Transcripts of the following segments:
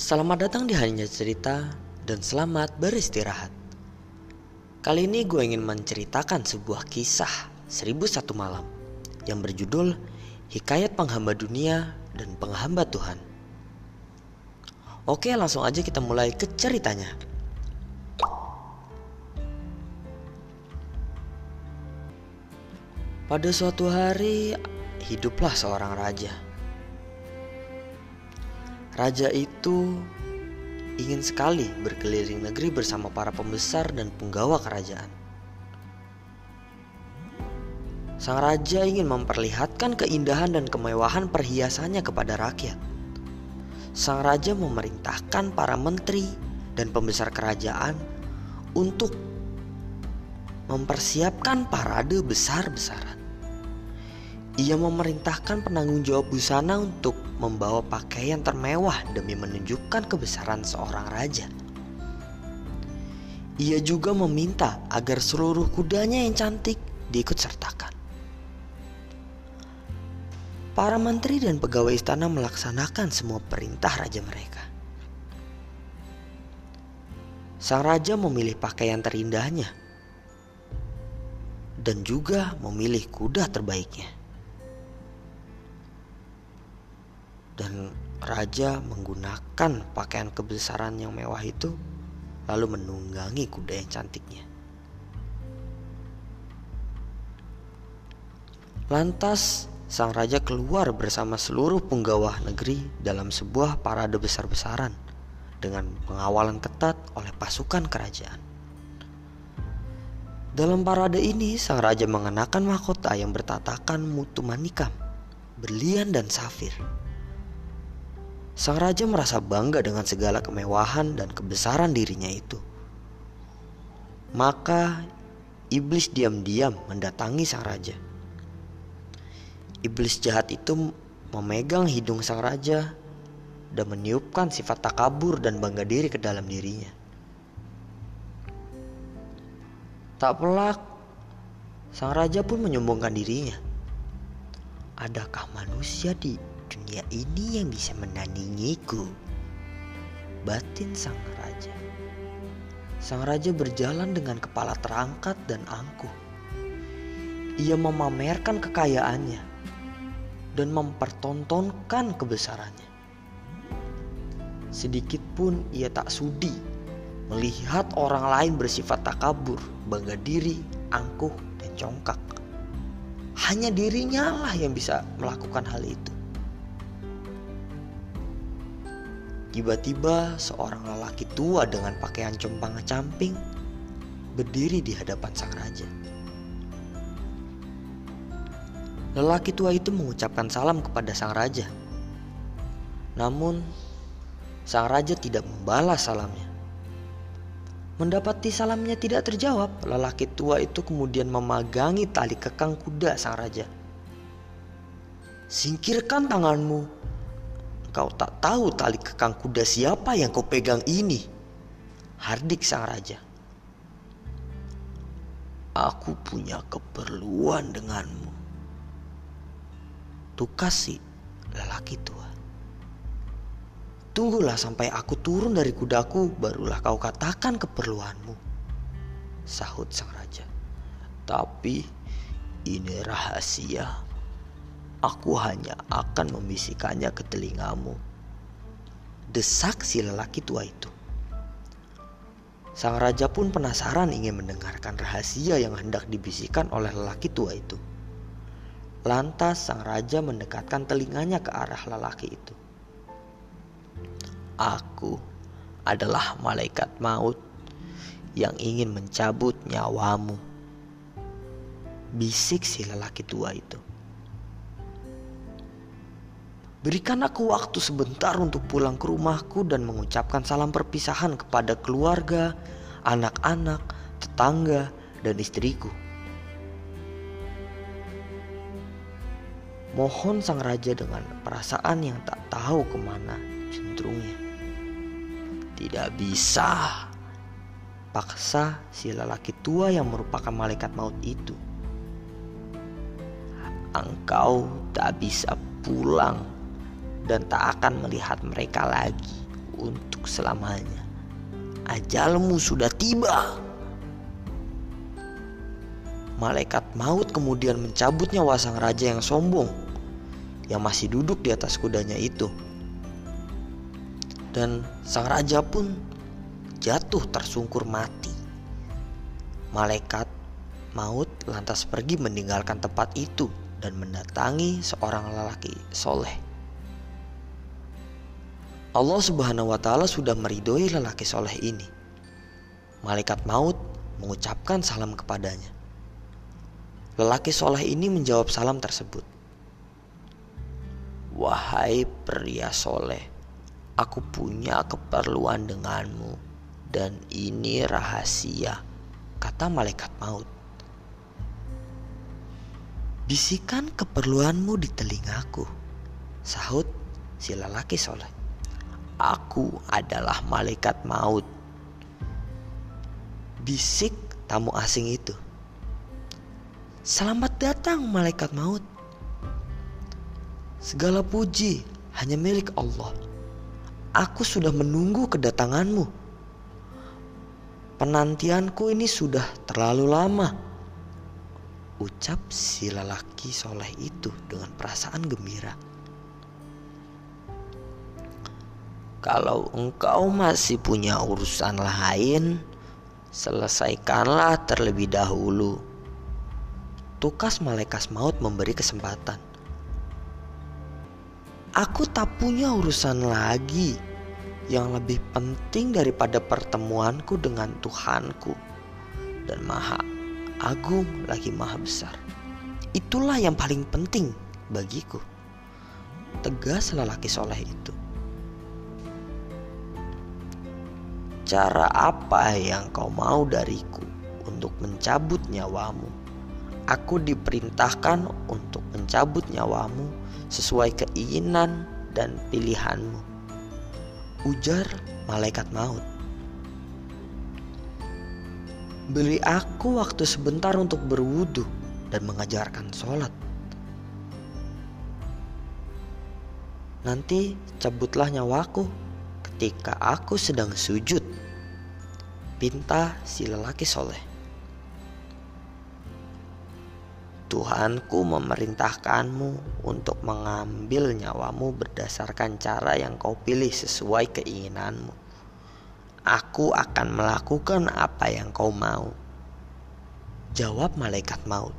Selamat datang di Hanya Cerita dan selamat beristirahat. Kali ini gue ingin menceritakan sebuah kisah Seribu Satu Malam yang berjudul Hikayat Penghamba Dunia dan Penghamba Tuhan. Oke langsung aja kita mulai ke ceritanya. Pada suatu hari hiduplah seorang raja. Raja itu ingin sekali berkeliling negeri bersama para pembesar dan penggawa kerajaan. Sang raja ingin memperlihatkan keindahan dan kemewahan perhiasannya kepada rakyat. Sang raja memerintahkan para menteri dan pembesar kerajaan untuk mempersiapkan parade besar-besaran. Ia memerintahkan penanggung jawab busana untuk membawa pakaian termewah demi menunjukkan kebesaran seorang raja. Ia juga meminta agar seluruh kudanya yang cantik diikut sertakan. Para menteri dan pegawai istana melaksanakan semua perintah raja mereka. Sang raja memilih pakaian terindahnya dan juga memilih kuda terbaiknya. Dan raja menggunakan pakaian kebesaran yang mewah itu lalu menunggangi kuda yang cantiknya. Lantas sang raja keluar bersama seluruh penggawa negeri dalam sebuah parade besar-besaran dengan pengawalan ketat oleh pasukan kerajaan. Dalam parade ini, sang raja mengenakan mahkota yang bertatakan mutu manikam, berlian dan safir. Sang raja merasa bangga dengan segala kemewahan dan kebesaran dirinya itu. Maka iblis diam-diam mendatangi sang raja. Iblis jahat itu memegang hidung sang raja dan meniupkan sifat takabur dan bangga diri ke dalam dirinya. Tak pelak, sang raja pun menyombongkan dirinya. Adakah manusia di dunia ini yang bisa menandingiku. Batin sang raja. Sang raja berjalan dengan kepala terangkat dan angkuh. Ia memamerkan kekayaannya dan mempertontonkan kebesarannya. Sedikit pun ia tak sudi melihat orang lain bersifat takabur, bangga diri, angkuh, dan congkak. Hanya dirinya lah yang bisa melakukan hal itu. Tiba-tiba seorang lelaki tua dengan pakaian compang-camping berdiri di hadapan sang raja. Lelaki tua itu mengucapkan salam kepada sang raja. Namun, sang raja tidak membalas salamnya. Mendapati salamnya tidak terjawab, lelaki tua itu kemudian memagangi tali kekang kuda sang raja. Singkirkan tanganmu, Kau tak tahu tali kekang kuda siapa yang kau pegang ini. Hardik sang raja. Aku punya keperluan denganmu. Tukasi lelaki tua. Tunggulah sampai aku turun dari kudaku, barulah kau katakan keperluanmu. Sahut sang raja. Tapi ini rahasia Aku hanya akan membisikkannya ke telingamu. Desak si lelaki tua itu. Sang raja pun penasaran ingin mendengarkan rahasia yang hendak dibisikkan oleh lelaki tua itu. Lantas sang raja mendekatkan telinganya ke arah lelaki itu. Aku adalah malaikat maut yang ingin mencabut nyawamu. Bisik si lelaki tua itu. Berikan aku waktu sebentar untuk pulang ke rumahku dan mengucapkan salam perpisahan kepada keluarga, anak-anak, tetangga, dan istriku. Mohon sang raja dengan perasaan yang tak tahu ke mana cenderungnya. Tidak bisa. Paksa si lelaki tua yang merupakan malaikat maut itu. Engkau tak bisa pulang dan tak akan melihat mereka lagi. untuk selamanya. Ajalmu sudah tiba. Malaikat maut kemudian mencabut nyawa sang raja yang sombong yang masih duduk di atas kudanya itu. Dan sang raja pun jatuh tersungkur mati. Malaikat maut lantas pergi meninggalkan tempat itu dan mendatangi seorang lelaki soleh. Allah Subhanahu wa Ta'ala sudah meridhoi lelaki soleh ini. Malaikat maut mengucapkan salam kepadanya. Lelaki soleh ini menjawab salam tersebut. Wahai pria soleh, aku punya keperluan denganmu dan ini rahasia, kata malaikat maut. Bisikan keperluanmu di telingaku, sahut si lelaki soleh. Aku adalah malaikat maut. Bisik tamu asing itu. Selamat datang malaikat maut. Segala puji hanya milik Allah. Aku sudah menunggu kedatanganmu. Penantianku ini sudah terlalu lama. Ucap si lelaki soleh itu dengan perasaan gembira. Kalau engkau masih punya urusan lain, selesaikanlah terlebih dahulu tukas malaikat maut memberi kesempatan. Aku tak punya urusan lagi yang lebih penting daripada pertemuanku dengan Tuhanku dan Maha Agung lagi Maha Besar. Itulah yang paling penting bagiku. Tegas lelaki soleh itu. Cara apa yang kau mau dariku untuk mencabut nyawamu? Aku diperintahkan untuk mencabut nyawamu sesuai keinginan dan pilihanmu. Ujar malaikat maut. Beri aku waktu sebentar untuk berwudu dan mengajarkan sholat. Nanti cabutlah nyawaku ketika aku sedang sujud. Pinta si lelaki soleh. Tuhanku memerintahkanmu untuk mengambil nyawamu berdasarkan cara yang kau pilih sesuai keinginanmu. Aku akan melakukan apa yang kau mau. Jawab malaikat maut.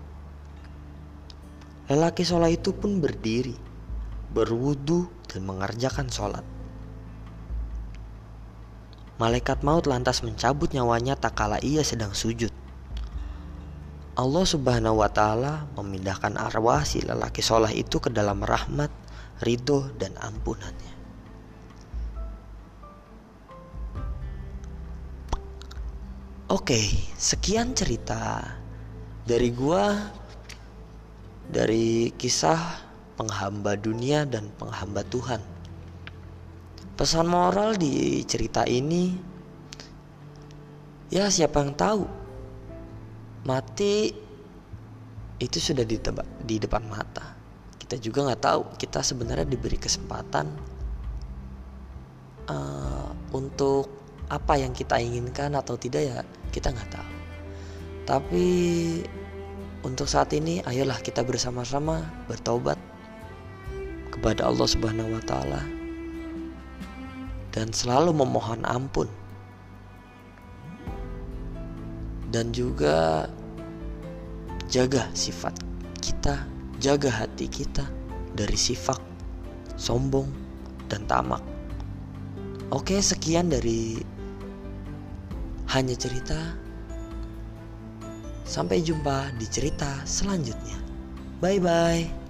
Lelaki sholat itu pun berdiri, berwudu dan mengerjakan sholat. Malaikat maut lantas mencabut nyawanya tak kala ia sedang sujud. Allah Subhanahu wa taala memindahkan arwah si lelaki soleh itu ke dalam rahmat, ridho dan ampunannya. Oke, sekian cerita dari gua dari kisah penghamba dunia dan penghamba Tuhan. Pesan moral di cerita ini. Ya siapa yang tahu? Mati itu sudah di, teba, di depan mata. Kita juga nggak tahu. Kita sebenarnya diberi kesempatan uh, untuk apa yang kita inginkan atau tidak ya kita nggak tahu. Tapi untuk saat ini ayolah kita bersama-sama bertobat kepada Allah Subhanahu wa taala dan selalu memohon ampun dan juga jaga sifat kita, jaga hati kita dari sifat sombong dan tamak. Oke, sekian dari hanya cerita. Sampai jumpa di cerita selanjutnya. Bye bye.